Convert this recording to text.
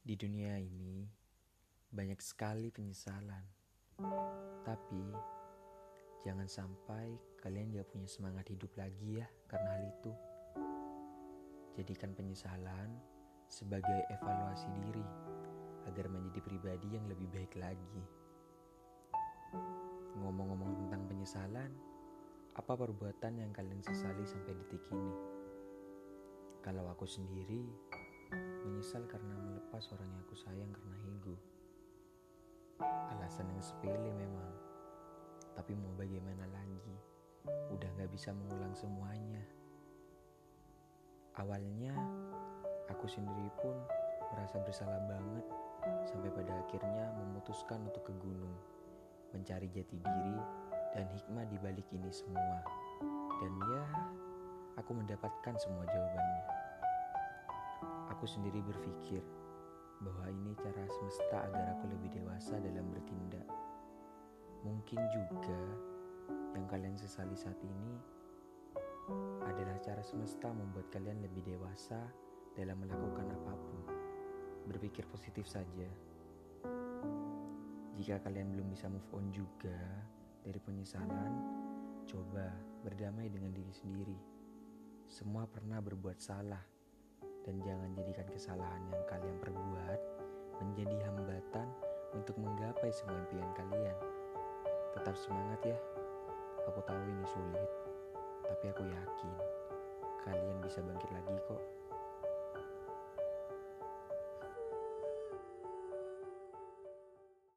Di dunia ini banyak sekali penyesalan. Tapi jangan sampai kalian gak punya semangat hidup lagi ya karena hal itu. Jadikan penyesalan sebagai evaluasi diri agar menjadi pribadi yang lebih baik lagi. Ngomong-ngomong tentang penyesalan, apa perbuatan yang kalian sesali sampai detik ini? Kalau aku sendiri, menyesal karena melepas orang yang aku sayang karena ego. Alasan yang sepele memang, tapi mau bagaimana lagi? Udah gak bisa mengulang semuanya. Awalnya, aku sendiri pun merasa bersalah banget sampai pada akhirnya memutuskan untuk ke gunung, mencari jati diri dan hikmah di balik ini semua. Dan ya, aku mendapatkan semua jawabannya. Aku sendiri berpikir bahwa ini cara semesta agar aku lebih dewasa dalam bertindak. Mungkin juga yang kalian sesali saat ini adalah cara semesta membuat kalian lebih dewasa dalam melakukan apa pun. Berpikir positif saja. Jika kalian belum bisa move on juga dari penyesalan, coba berdamai dengan diri sendiri. Semua pernah berbuat salah dan jangan jadikan kesalahan yang kalian perbuat menjadi hambatan untuk menggapai semua impian kalian. Tetap semangat ya. Aku tahu ini sulit, tapi aku yakin kalian bisa bangkit lagi kok.